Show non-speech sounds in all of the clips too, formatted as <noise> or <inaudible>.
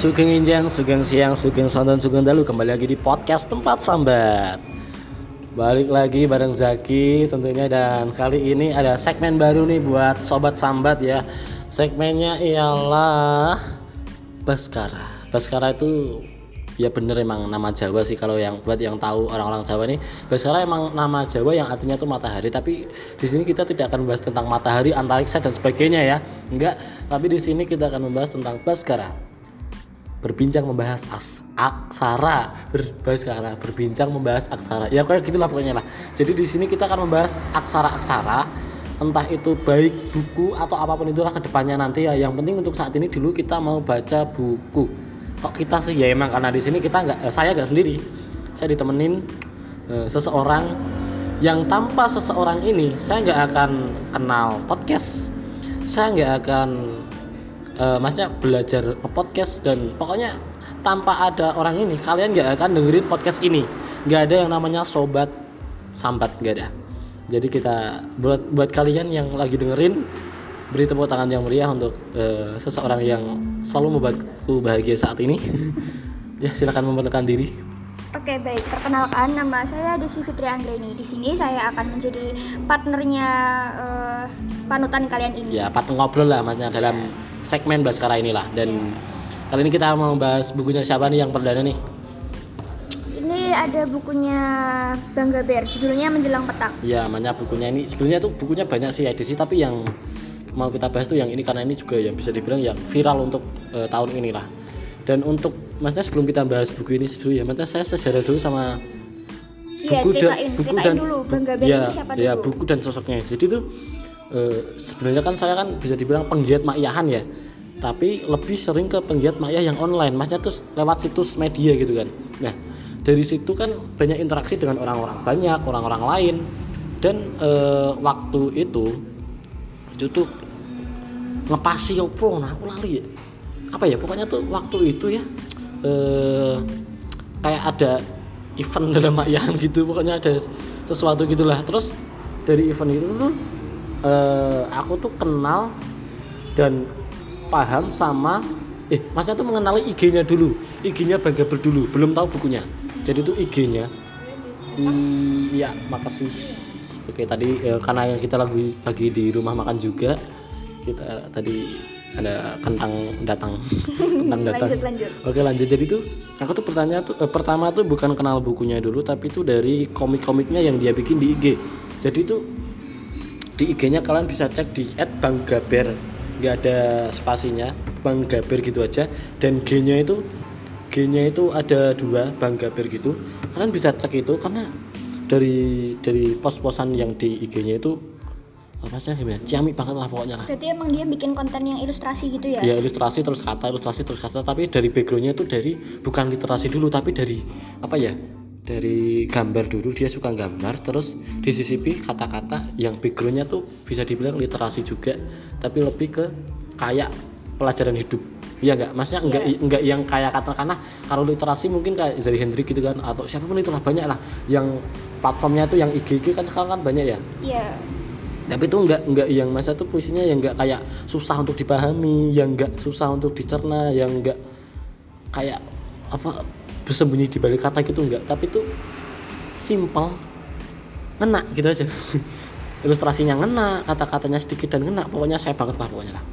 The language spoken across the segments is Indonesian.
Sugeng Injang, Sugeng Siang, Sugeng Sonton, Sugeng Dalu. Kembali lagi di podcast Tempat Sambat. Balik lagi bareng Zaki tentunya Dan kali ini ada segmen baru nih buat Sobat Sambat ya. Segmennya ialah Baskara. Baskara itu ya bener emang nama Jawa sih kalau yang buat yang tahu orang-orang Jawa nih Baskara emang nama Jawa yang artinya tuh matahari tapi di sini kita tidak akan membahas tentang matahari antariksa dan sebagainya ya. Enggak tapi di sini kita akan membahas tentang Baskara berbincang membahas as, aksara. Berbaskara berbincang membahas aksara. Ya kayak gitulah pokoknya lah. Jadi di sini kita akan membahas aksara-aksara. Entah itu baik buku atau apa pun itulah ke depannya nanti ya. Yang penting untuk saat ini dulu kita mau baca buku. Kok kita sih? Ya emang karena di sini kita nggak eh, saya nggak sendiri. Saya ditemenin eh, seseorang yang tanpa seseorang ini saya nggak akan kenal podcast. Saya nggak akan uh, maksudnya belajar podcast dan pokoknya tanpa ada orang ini kalian nggak akan dengerin podcast ini. Nggak ada yang namanya sobat sambat nggak ada. Jadi kita buat buat kalian yang lagi dengerin beri tepuk tangan yang meriah untuk uh, seseorang yang selalu membuatku bahagia saat ini. <laughs> Ya silakan memperkenalkan diri. Oke baik, perkenalkan nama saya Desi Fitri Anggreni. Di sini saya akan menjadi partnernya uh, panutan kalian ini. ya partner ngobrol lah maksudnya dalam segmen Baskara inilah. Dan kali ini kita mau bahas bukunya siapa nih yang perdana nih? Ini ada bukunya Bangga Bear, judulnya Menjelang Petang. ya namanya bukunya. Ini sebenarnya tuh bukunya banyak sih edisi tapi yang mau kita bahas tuh yang ini karena ini juga yang bisa dibilang yang viral untuk eh, tahun inilah. Dan untuk maksudnya sebelum kita bahas buku ini dulu ya maksudnya saya sejarah dulu sama Iya, buku dan ceritain, buku ceritain dan dulu Bangga ya, siapa ya dulu? buku dan sosoknya. Jadi tuh eh, sebenarnya kan saya kan bisa dibilang penggiat makyahan ya. Tapi lebih sering ke penggiat makyah yang online maksudnya tuh lewat situs media gitu kan. Nah dari situ kan banyak interaksi dengan orang-orang banyak orang-orang lain. Dan eh, waktu itu itu tuh ngepasi opo nah aku lali ya. Apa ya pokoknya tuh waktu itu ya eh kayak ada event <laughs> dalam makyahan gitu pokoknya ada sesuatu gitulah. Terus dari event itu tuh eh aku tuh kenal dan paham sama eh maksudnya tuh mengenali IG-nya dulu. IG-nya Bangga dulu belum tahu bukunya. Jadi tuh IG-nya iya makasih oke tadi eh, karena kita lagi lagi di rumah makan juga kita tadi ada kentang datang. <laughs> Kentang datang. Lanjut lanjut. Oke lanjut. Jadi tuh aku tuh pertanyaan tuh eh, pertama tuh bukan kenal bukunya dulu tapi itu dari komik-komiknya yang dia bikin di IG. Jadi tuh di IG-nya kalian bisa cek di @banggaber. Nggak ada spasinya. Banggaber gitu aja. Dan G-nya itu G-nya itu ada dua banggaber gitu. Kalian bisa cek itu karena dari dari pos-posan yang di IG-nya itu apa sih gimana ciamik banget lah pokoknya lah. Berarti emang dia bikin konten yang ilustrasi gitu ya? ya ilustrasi terus kata ilustrasi terus kata. Tapi dari backgroundnya itu dari bukan literasi dulu tapi dari apa ya dari gambar dulu dia suka gambar terus disisipi kata-kata yang backgroundnya tuh bisa dibilang literasi juga tapi lebih ke kayak pelajaran hidup. Iya enggak, maksudnya enggak enggak yang kayak katakanlah kalau literasi mungkin kayak Zari Hendrik gitu kan atau siapa pun itulah banyak lah. Yang platformnya tuh yang IG kan sekarang kan banyak ya? Iya. tapi itu enggak enggak yang masa tuh puisinya yang enggak kayak susah untuk dipahami yang enggak susah untuk dicerna yang enggak kayak apa bersembunyi di balik kata gitu enggak tapi itu simple ngena gitu aja <laughs> ilustrasinya ngena kata-katanya sedikit dan ngena pokoknya saya banget lah pokoknya lah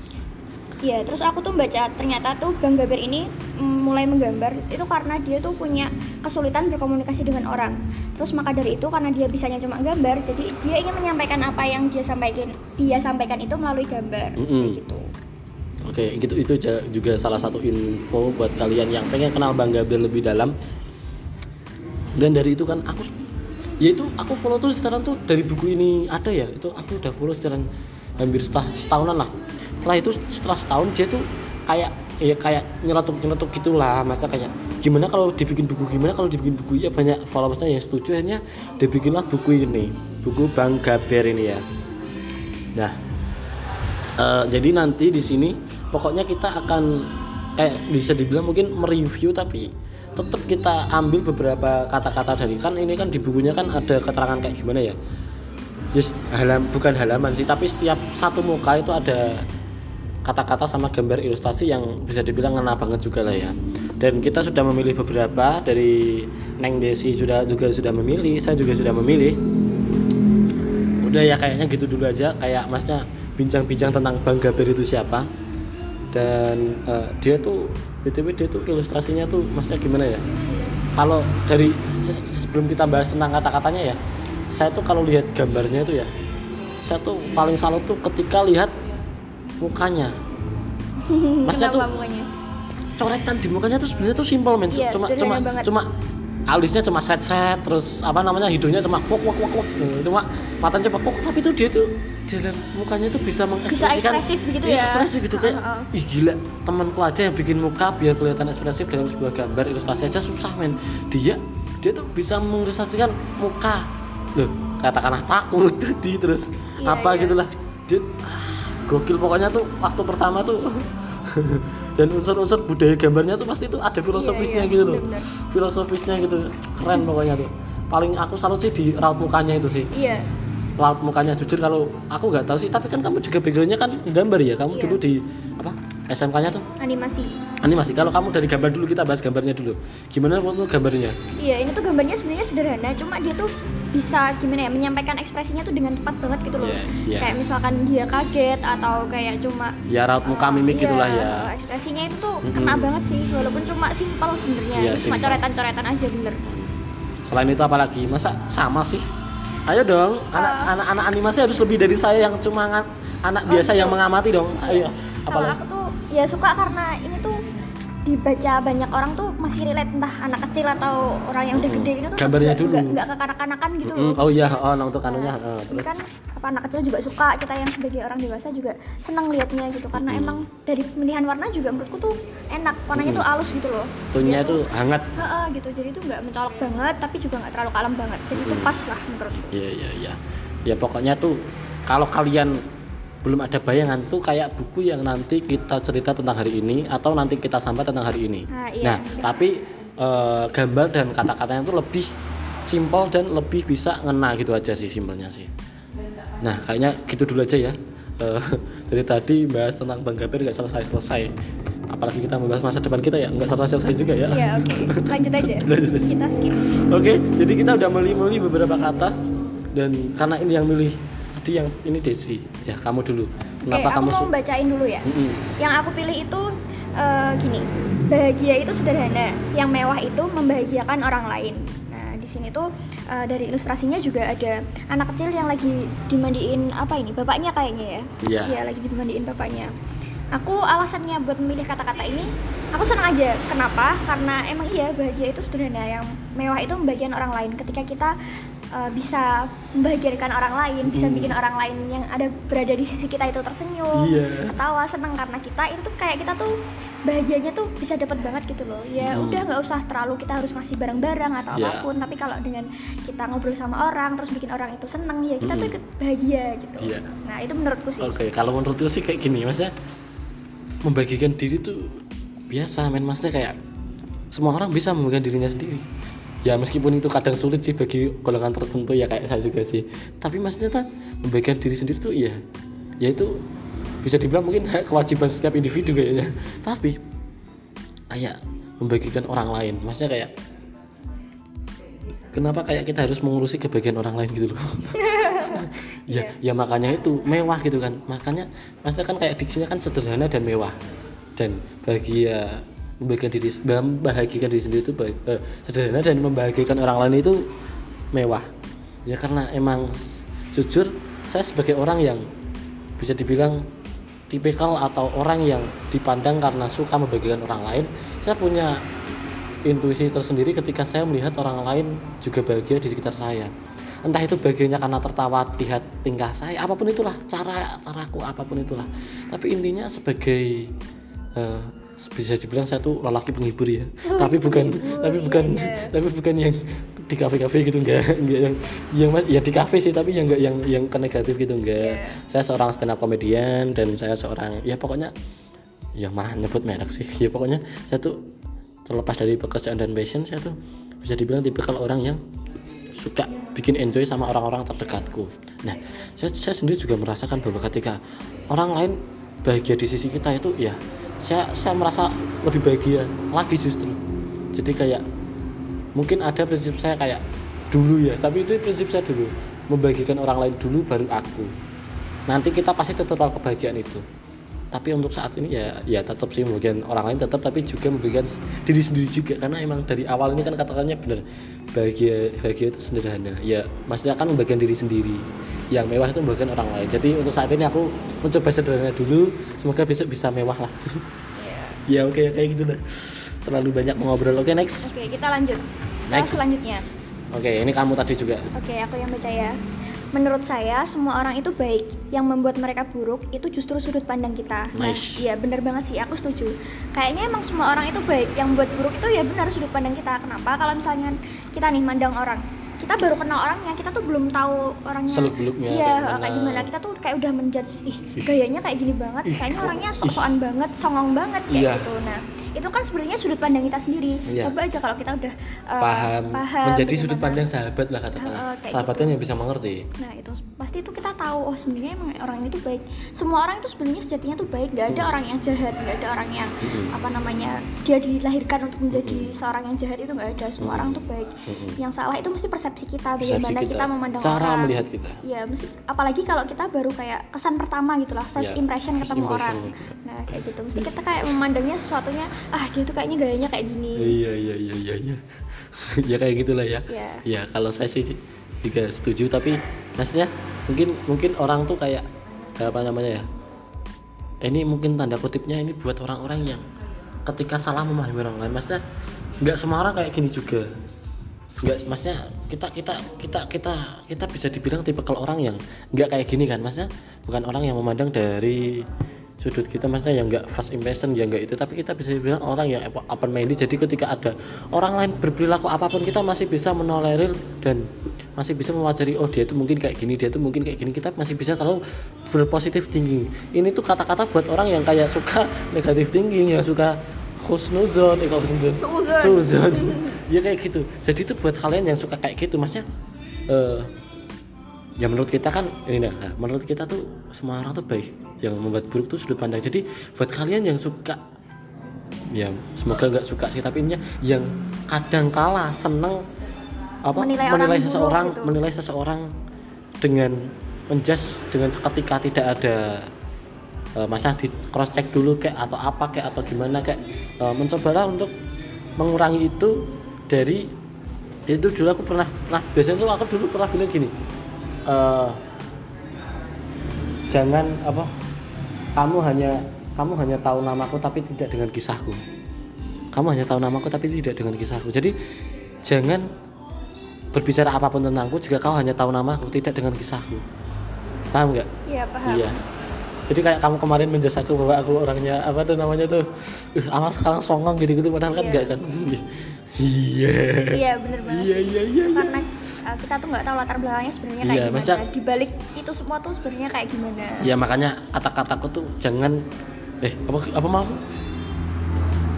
Iya, terus aku tuh baca ternyata tuh Bang Gaber ini mm, mulai menggambar itu karena dia tuh punya kesulitan berkomunikasi dengan orang. Terus maka dari itu karena dia bisanya cuma gambar, jadi dia ingin menyampaikan apa yang dia sampaikan dia sampaikan itu melalui gambar Mm-mm. kayak gitu. Oke, gitu itu juga salah satu info buat kalian yang pengen kenal Bang Gabriel lebih dalam. Dan dari itu kan aku ya itu aku follow tuh sekarang tuh dari buku ini ada ya. Itu aku udah follow sekarang hampir setah, setahunan lah. Setelah itu setelah setahun dia tuh kayak ya kayak nyeletuk nyeletuk gitulah masa kayak gimana kalau dibikin buku gimana kalau dibikin buku ya banyak followersnya yang setuju akhirnya dibikinlah buku ini buku Bang Gaber ini ya nah Eh, jadi nanti di sini pokoknya kita akan kayak bisa dibilang mungkin mereview tapi tetap kita ambil beberapa kata-kata dari kan ini kan di bukunya kan ada keterangan kayak gimana ya? Yes, halam bukan halaman sih tapi setiap satu muka itu ada kata-kata sama gambar ilustrasi yang bisa dibilang ngena banget juga lah ya. Dan kita sudah memilih beberapa dari Neng Desi sudah juga sudah memilih saya juga sudah memilih. Udah ya kayaknya gitu dulu aja. Kayak masnya bincang-bincang tentang Bang Gaber itu siapa dan eh, dia tuh btw dia tuh ilustrasinya tuh maksudnya gimana ya kalau dari se- sebelum kita bahas tentang kata-katanya ya saya tuh kalau lihat gambarnya itu ya saya tuh paling salut tuh ketika lihat mukanya <laughs> maksudnya tuh mukanya? coretan di mukanya tuh sebenarnya tuh simpel men Iya, cuma cuma banget. cuma alisnya cuma set set terus apa namanya hidungnya cuma wok wok wok wok cuma matanya cuma wok tapi tuh dia tuh dalam mukanya tuh bisa mengekspresikan ekspresif begitu Iya, ya. ekspresif gitu kayak Heeh. ih gila temanku aja yang bikin muka biar kelihatan ekspresif dalam sebuah gambar ilustrasi aja susah men dia dia tuh bisa mengilustrasikan muka loh katakanlah takut <laughs> tadi terus Iya, apa iya. gitulah dia ah, gokil pokoknya tuh waktu pertama tuh <laughs> dan unsur-unsur budaya gambarnya tuh pasti tuh ada filosofisnya Iya, iya, gitu loh bener-bener. filosofisnya gitu keren pokoknya tuh paling aku salut sih di raut mukanya itu sih Iya. Raut mukanya jujur kalau aku nggak tahu sih tapi kan kamu juga backgroundnya kan gambar ya kamu Iya. dulu di apa SMK-nya tuh Animasi. animasi kalau kamu dari gambar dulu kita bahas gambarnya dulu gimana menurut gambarnya Iya, ini tuh gambarnya sebenarnya sederhana, cuma dia tuh bisa gimana ya menyampaikan ekspresinya tuh dengan tepat banget gitu loh. Iya, iya. Kayak misalkan dia kaget atau kayak cuma ya raut muka eh, mimik iya, gitulah ya Ekspresinya itu tuh Mm-mm. kena banget sih, walaupun cuma simpel sebenarnya. Ini cuma coretan-coretan aja bener. selain itu apalagi masa sama sih ayo dong anak Eh. anak anak animasi harus lebih dari saya yang cuma anak Oh, biasa gitu. yang mengamati dong ayo Kalau apalagi aku tuh ya suka karena ini tuh dibaca banyak orang tuh masih relate entah anak kecil atau orang yang udah gede gitu tuh Gambarnya dulu. nggak nggak kekanak-kanakan gitu Mm, loh. oh iya oh nah, untuk kanunya Nah, ini terus kan apa anak kecil juga suka kita yang sebagai orang dewasa juga seneng liatnya gitu karena Mm-mm. emang dari pemilihan warna juga menurutku tuh enak warnanya tuh halus gitu loh tonnya Dia itu hangat Heeh, gitu jadi tuh nggak mencolok banget tapi juga nggak terlalu kalem banget jadi itu Mm. pas lah menurutku Iya iya iya. Ya pokoknya tuh kalau kalian belum ada bayangan tuh kayak buku yang nanti kita cerita tentang hari ini atau nanti kita sampai tentang hari ini. Nah, iya, Nah, benar. tapi eh, gambar dan kata-katanya tuh lebih simpel dan lebih bisa ngena gitu aja sih simpelnya sih. Nah, kayaknya gitu dulu aja ya. <laughs> Dari tadi bahas tentang Bang Gapir nggak selesai-selesai. Apalagi kita membahas masa depan kita ya nggak selesai-selesai juga ya. ya oke lanjut aja <laughs> Lanjut aja. kita skip Oke, jadi kita udah milih-milih beberapa kata dan karena ini yang milih tadi yang ini Desi. Ya, kamu dulu. Kenapa oke kamu aku mau bacain dulu ya Mm-mm. yang aku pilih itu eh, gini bahagia itu sederhana yang mewah itu membahagiakan orang lain nah di sini tuh eh, dari ilustrasinya juga ada anak kecil yang lagi dimandiin apa ini bapaknya kayaknya ya? Iya. Iya, lagi dimandiin bapaknya. Aku alasannya buat memilih kata-kata ini aku senang aja. Kenapa? Karena emang iya bahagia itu sederhana. Yang mewah itu membahagiakan orang lain. Ketika kita eh, bisa membahagiakan orang lain bisa Hmm. bikin orang lain yang ada berada di sisi kita itu tersenyum Iya. ketawa seneng karena kita itu tuh kayak kita tuh bahagianya tuh bisa dapat banget gitu loh ya Hmm. udah nggak usah terlalu kita harus ngasih barang-barang atau Iya. apa pun tapi kalau dengan kita ngobrol sama orang terus bikin orang itu seneng ya kita tuh Hmm. ikut bahagia gitu Iya. nah itu menurutku sih Oke, kalau menurutku sih kayak gini, Maksudnya membagikan diri tuh biasa, men maksudnya kayak semua orang bisa membagikan dirinya sendiri. Ya meskipun itu kadang sulit sih bagi golongan tertentu ya kayak saya juga sih. Tapi maksudnya tuh membagikan diri sendiri tuh iya, ya itu bisa dibilang mungkin <laughs> kewajiban setiap individu kayaknya. Tapi kayak membagikan orang lain, maksudnya kayak kenapa kayak kita harus mengurusi kebahagiaan orang lain gitu loh? <laughs> Ya ya makanya itu mewah gitu kan. Makanya maksudnya kan kayak diksinya kan sederhana dan mewah. Dan bahagia membahagiakan diri membahagiakan diri sendiri itu baik, eh, sederhana dan membahagiakan orang lain itu mewah. Ya karena emang jujur saya sebagai orang yang bisa dibilang tipikal atau orang yang dipandang karena suka membagikan orang lain saya punya intuisi tersendiri ketika saya melihat orang lain juga bahagia di sekitar saya. Entah itu bahagianya karena tertawa lihat tingkah saya apa pun itulah cara caraku apa pun itulah. Tapi intinya sebagai eh, bisa dibilang saya tuh lelaki penghibur ya tapi bukan penghibur, tapi iya, bukan iya. tapi bukan yang di kafe-kafe gitu enggak enggak yang yang ya di kafe sih tapi yang enggak yang yang ke negatif gitu enggak Iya. saya seorang stand up comedian dan saya seorang ya pokoknya ya malah nyebut merek sih ya pokoknya saya tuh terlepas dari pekerjaan dan passion saya tuh bisa dibilang tipikal orang yang suka bikin enjoy sama orang-orang terdekatku nah saya, saya sendiri juga merasakan bahwa ketika orang lain bahagia di sisi kita itu ya saya saya merasa lebih bahagia lagi justru. Jadi kayak mungkin ada prinsip saya kayak dulu ya tapi itu prinsip saya dulu. Membagikan orang lain dulu baru aku. Nanti kita pasti tetap kebahagiaan itu tapi untuk saat ini ya ya tetap sih membagikan orang lain tetap tapi juga membagikan diri sendiri juga. Karena emang dari awal ini kan katakannya benar bahagia bahagia itu sederhana. Ya maksudnya kan membagikan diri sendiri. Yang mewah itu membagikan orang lain. Jadi untuk saat ini aku mencoba sederhana dulu. Semoga besok bisa mewah lah. Ya oke kayak gitu dah. Terlalu banyak mengobrol. Oke next. Oke, kita lanjut. Next. selanjutnya. oke ini kamu tadi juga. Oke, aku yang baca ya. Menurut saya, semua orang itu baik. Yang membuat mereka buruk itu justru sudut pandang kita. Nah, Nice. iya bener banget sih, aku setuju. Kayaknya emang semua orang itu baik. Yang membuat buruk itu ya benar sudut pandang kita. Kenapa? Kalau misalnya kita nih mandang orang, kita baru kenal orangnya, kita tuh belum tahu orangnya. Seluk-beluknya Iya, kayak kayak, gimana. Kita tuh kayak udah menjudge, ih gayanya kayak gini banget. Ih, Kayaknya orangnya sok-sokan banget, songong banget kayak Iya. gitu. Nah, itu kan sebenarnya sudut pandang kita sendiri. Iya. Coba aja kalau kita udah uh, paham, paham menjadi bagaimana- sudut pandang sahabat lah katakanlah Heeh, kayak sahabatnya gitu. yang bisa mengerti Nah itu pasti itu kita tahu oh sebenarnya emang orang ini tuh baik. Semua orang itu sebenarnya sejatinya tuh baik. Gak ada Hmm. orang yang jahat, gak ada orang yang Hmm. apa namanya dia dilahirkan untuk menjadi seorang yang jahat itu nggak ada. Semua Hmm. orang tuh baik. Hmm. Yang salah itu mesti persepsi kita Persepsi bagaimana kita, memandang cara orang. melihat kita Iya, mesti apalagi kalau kita baru kayak kesan pertama gitu lah, first Iya, impression first ketemu impression orang. gitu. Nah, kayak gitu. Mesti kita kayak memandangnya sesuatunya, ah dia tuh kayaknya gayanya kayak gini. iya iya iya iya iya. <laughs> Ya kayak gitulah ya. Iya. ya kalau saya sih juga setuju tapi maksudnya mungkin mungkin orang tuh kayak apa namanya ya ini mungkin tanda kutipnya ini buat orang-orang yang ketika salah memahami orang lain. Maksudnya nggak semua orang kayak gini juga. Nggak maksudnya kita kita kita kita kita bisa dibilang tipe kalau orang yang nggak kayak gini kan. Maksudnya bukan orang yang memandang dari sudut kita maksudnya yang nggak first impression yang nggak itu. Tapi kita bisa dibilang orang yang open minded jadi ketika ada orang lain berperilaku apa pun kita masih bisa menolerir dan masih bisa mewajari oh dia itu mungkin kayak gini dia itu mungkin kayak gini. Kita masih bisa selalu berpositif tinggi. Ini tuh kata-kata buat orang yang kayak suka <laughs> negatif tinggi yang suka khusnuzon eh khusnuzon? <laughs> Ya kayak gitu. Jadi itu buat kalian yang suka kayak gitu maksudnya eh ya menurut kita kan ini nah menurut kita tuh semua orang tuh baik. Yang membuat buruk tuh sudut pandang. Jadi buat kalian yang suka ya semoga nggak suka sih tapi intinya yang kadang kala seneng apa? Menilai orang buruk seseorang gitu. menilai seseorang dengan menjas dengan seketika tidak ada eh, masa di cross check dulu kayak atau apa kayak atau gimana kayak eh, mencobalah untuk mengurangi itu dari itu dulu aku pernah pernah biasanya tuh aku dulu pernah bilang gini eh, jangan apa kamu hanya kamu hanya tahu namaku tapi tidak dengan kisahku kamu hanya tahu namaku tapi tidak dengan kisahku jadi jangan berbicara apa pun tentangku jika kau hanya tahu namaku tidak dengan kisahku paham nggak Iya, paham. iya jadi kayak kamu kemarin menjas aku bahwa aku orangnya apa tuh namanya tuh uh, awal sekarang songong gitu gitu padahal kan Iya. enggak kan <laughs> iya Iya, bener banget. iya iya iya iya. karena uh, kita tuh nggak tahu latar belakangnya sebenarnya kayak Iya, gimana. maksudnya- Di balik itu semua tuh sebenarnya kayak gimana. ya makanya kata-kataku tuh jangan eh apa apa mau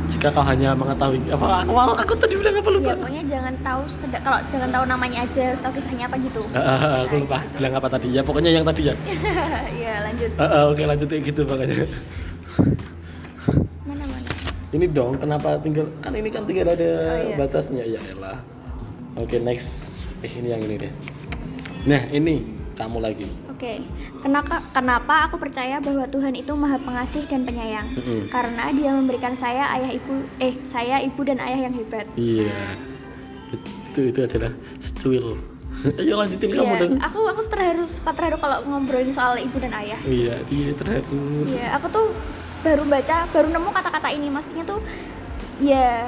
jika kau hanya mengetahui apa aku, aku, aku tadi bilang apa lupa Iya, pokoknya jangan tahu sekedar kalau jangan tahu namanya aja, harus tahu kisahnya apa gitu. Ah, aku lupa bilang apa tadi ya pokoknya yang tadi ya <laughs> Iya, lanjut. Ah, ah, oke lanjut kayak gitu makanya <laughs> Mana mana. ini dong kenapa tinggal kan ini kan tinggal ada Oh, iya. batasnya ya elah oke next eh ini yang ini deh nah ini kamu lagi Oke, kenapa kenapa aku percaya bahwa Tuhan itu maha pengasih dan penyayang? Mm-mm. Karena Dia memberikan saya ayah ibu, eh saya ibu dan ayah yang hebat. iya itu itu adalah secuil <laughs> ayo lanjutin kamu Iya, dong aku aku terharu suka terharu kalau ngobrolin soal ibu dan ayah. iya iya terharu Iya, aku tuh baru baca, baru nemu kata-kata ini. Maksudnya tuh, ya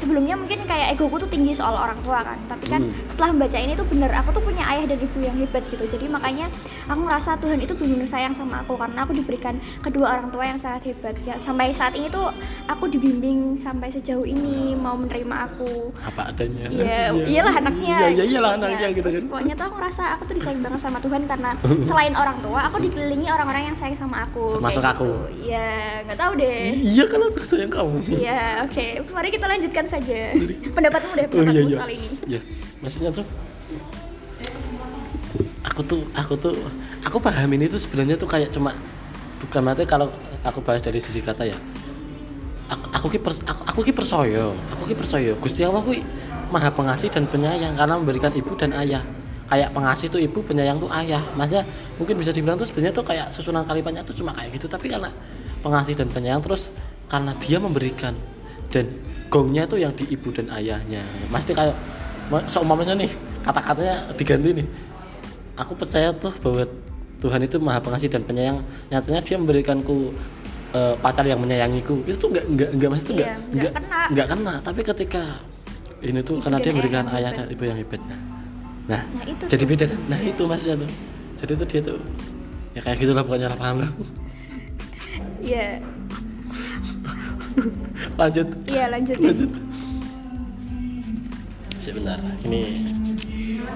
sebelumnya mungkin kayak egoku tuh tinggi soal orang tua kan. Tapi kan Hmm. setelah membaca ini tuh bener, aku tuh punya ayah dan ibu yang hebat gitu. Jadi makanya aku ngerasa Tuhan itu benar sayang sama aku karena aku diberikan kedua orang tua yang sangat hebat. Ya sampai saat ini tuh aku dibimbing sampai sejauh ini mau menerima aku. apa adanya Iya, Iya. iyalah anaknya. iya iya iyalah Iya, anaknya gitu kan Pokoknya tuh aku ngerasa aku tuh disayang banget sama Tuhan karena <laughs> selain orang tua, aku dikelilingi orang-orang yang sayang sama aku. Termasuk kayak aku. gitu. Iya, nggak tahu deh. iya kan aku sayang kamu Iya, oke. Mari kita lanjutkan saja. Pendapatmu deh, Oh pendapatmu iya iya. soal ini. Iya. Maksudnya tuh aku tuh aku tuh aku paham ini tuh sebenarnya tuh kayak cuma bukan berarti kalau aku bahas dari sisi kata ya aku aku ki pers- aku, aku ki percaya aku ki percaya Gusti Allah kuwi maha pengasih dan penyayang karena memberikan ibu dan ayah kayak pengasih tuh ibu penyayang tuh ayah maksudnya mungkin bisa dibilang tuh sebenarnya tuh kayak susunan kalimatnya tuh cuma kayak gitu tapi karena pengasih dan penyayang terus karena dia memberikan dan gongnya tuh yang di ibu dan ayahnya. Pasti kayak ma- seumpamanya nih kata-katanya diganti nih. Aku percaya tuh bahwa Tuhan itu maha pengasih dan penyayang. Nyatanya dia memberikanku eh, pacar yang menyayangiku. Itu tuh nggak nggak nggak maksud tuh nggak Iya, nggak kena. nggak kena. Tapi ketika ini tuh Ibu karena dia memberikan ayah dan ibu yang hebat nah, nah, Nah, itu jadi tuh. beda kan nah itu maksudnya tuh. Jadi tuh dia tuh ya kayak gitulah pokoknya lah paham lah Iya, <laughs> lanjut iya lanjut. lanjut sebentar ini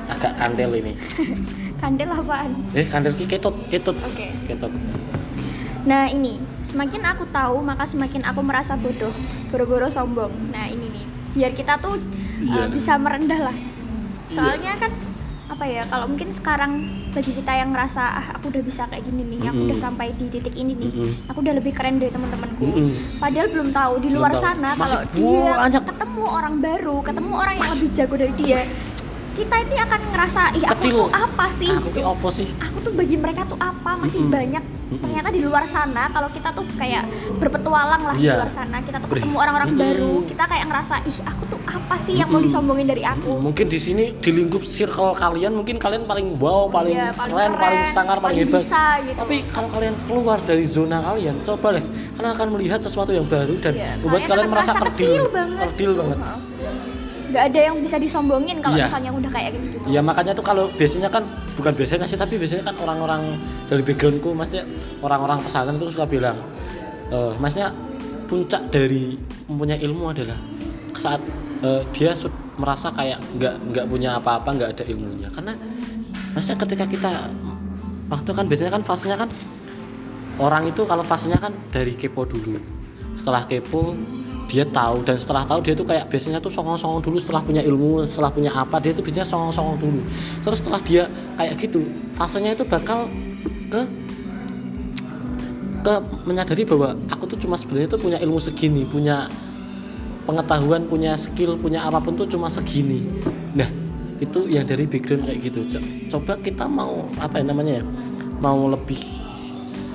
agak kandel ini <laughs> Kandel apaan? eh kandel ki ketut ketut Oke. ketut Nah ini, semakin aku tahu maka semakin aku merasa bodoh, boro-boro sombong. Nah ini nih, biar kita tuh Iya. uh, bisa merendah lah. Soalnya kan apa ya, kalau mungkin sekarang bagi kita yang ngerasa ah aku udah bisa kayak gini nih, aku Mm-mm. udah sampai di titik ini nih, Mm-mm. aku udah lebih keren dari teman-temanku. Mm-mm. Padahal belum tahu di Belum luar tahu. sana Masih kalau dia banyak. ketemu orang baru, ketemu orang yang lebih jago dari dia, kita ini akan ngerasa ih aku Kecil. tuh apa sih? aku ki opo sih aku tuh bagi mereka tuh apa masih Mm-mm. banyak Mm-mm. ternyata di luar sana kalau kita tuh kayak berpetualang lah di Iya. luar sana kita tuh ketemu orang-orang Mm-mm. baru kita kayak ngerasa ih aku tuh apa sih yang mau Mm-mm. disombongin dari aku mungkin di sini di lingkup circle kalian mungkin kalian paling wow paling, Iya, paling keren, keren, paling sangar paling, paling hebat bisa gitu. tapi kalau kalian keluar dari zona kalian coba deh kalian akan melihat sesuatu yang baru dan Iya, membuat kalian merasa merasa kerdil kecil banget. kerdil banget nggak ada yang bisa disombongin kalau Iya. misalnya udah kayak gitu ya makanya tuh kalau biasanya kan bukan biasanya sih tapi biasanya kan orang-orang dari backgroundku maksudnya orang-orang pesantren itu suka bilang eh maksudnya puncak dari mempunyai ilmu adalah saat eh, dia merasa kayak nggak nggak punya apa-apa nggak ada ilmunya. Karena maksudnya ketika kita waktu kan biasanya kan fasenya kan orang itu kalau fasenya kan dari kepo dulu. Setelah kepo dia tahu dan setelah tahu dia tuh kayak biasanya tuh songong-songong dulu setelah punya ilmu setelah punya apa dia tuh biasanya songong-songong dulu. Terus setelah dia kayak gitu fasenya itu bakal ke ke menyadari bahwa aku tuh cuma sebenarnya tuh punya ilmu segini punya pengetahuan punya skill punya apa pun tuh cuma segini. Nah itu yang dari background kayak gitu. Co- coba kita mau apa ya namanya ya mau lebih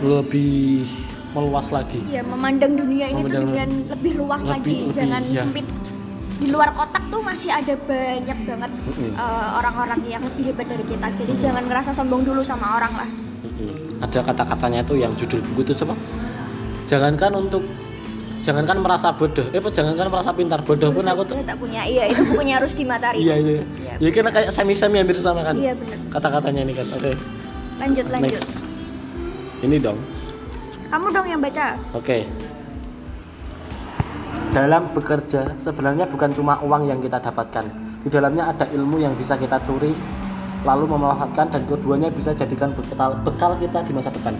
lebih meluas lagi. Ya memandang dunia ini tuh Memandang dengan lebih luas lebih- lagi. lebih, jangan iya. sempit. Di luar kotak tuh masih ada banyak banget uh, orang-orang yang lebih hebat dari kita. Jadi jangan ngerasa sombong dulu sama orang lah. Mm-mm. ada kata-katanya tuh yang judul buku itu apa jangankan untuk jangankan merasa bodoh. Eh jangankan merasa pintar? Bodoh pun aku tuh tak punya. Iya itu bukunya harus Matahari iya iya. Iya. ya kira kayak semi-semi hampir sama kan? Iya bener kata-katanya ini kan. Oke. Lanjut lanjut. Next. Ini dong kamu dong yang baca Oke. Dalam bekerja sebenarnya bukan cuma uang yang kita dapatkan. Di dalamnya ada ilmu yang bisa kita curi, lalu memanfaatkan dan keduanya bisa jadikan bekal, bekal kita di masa depan.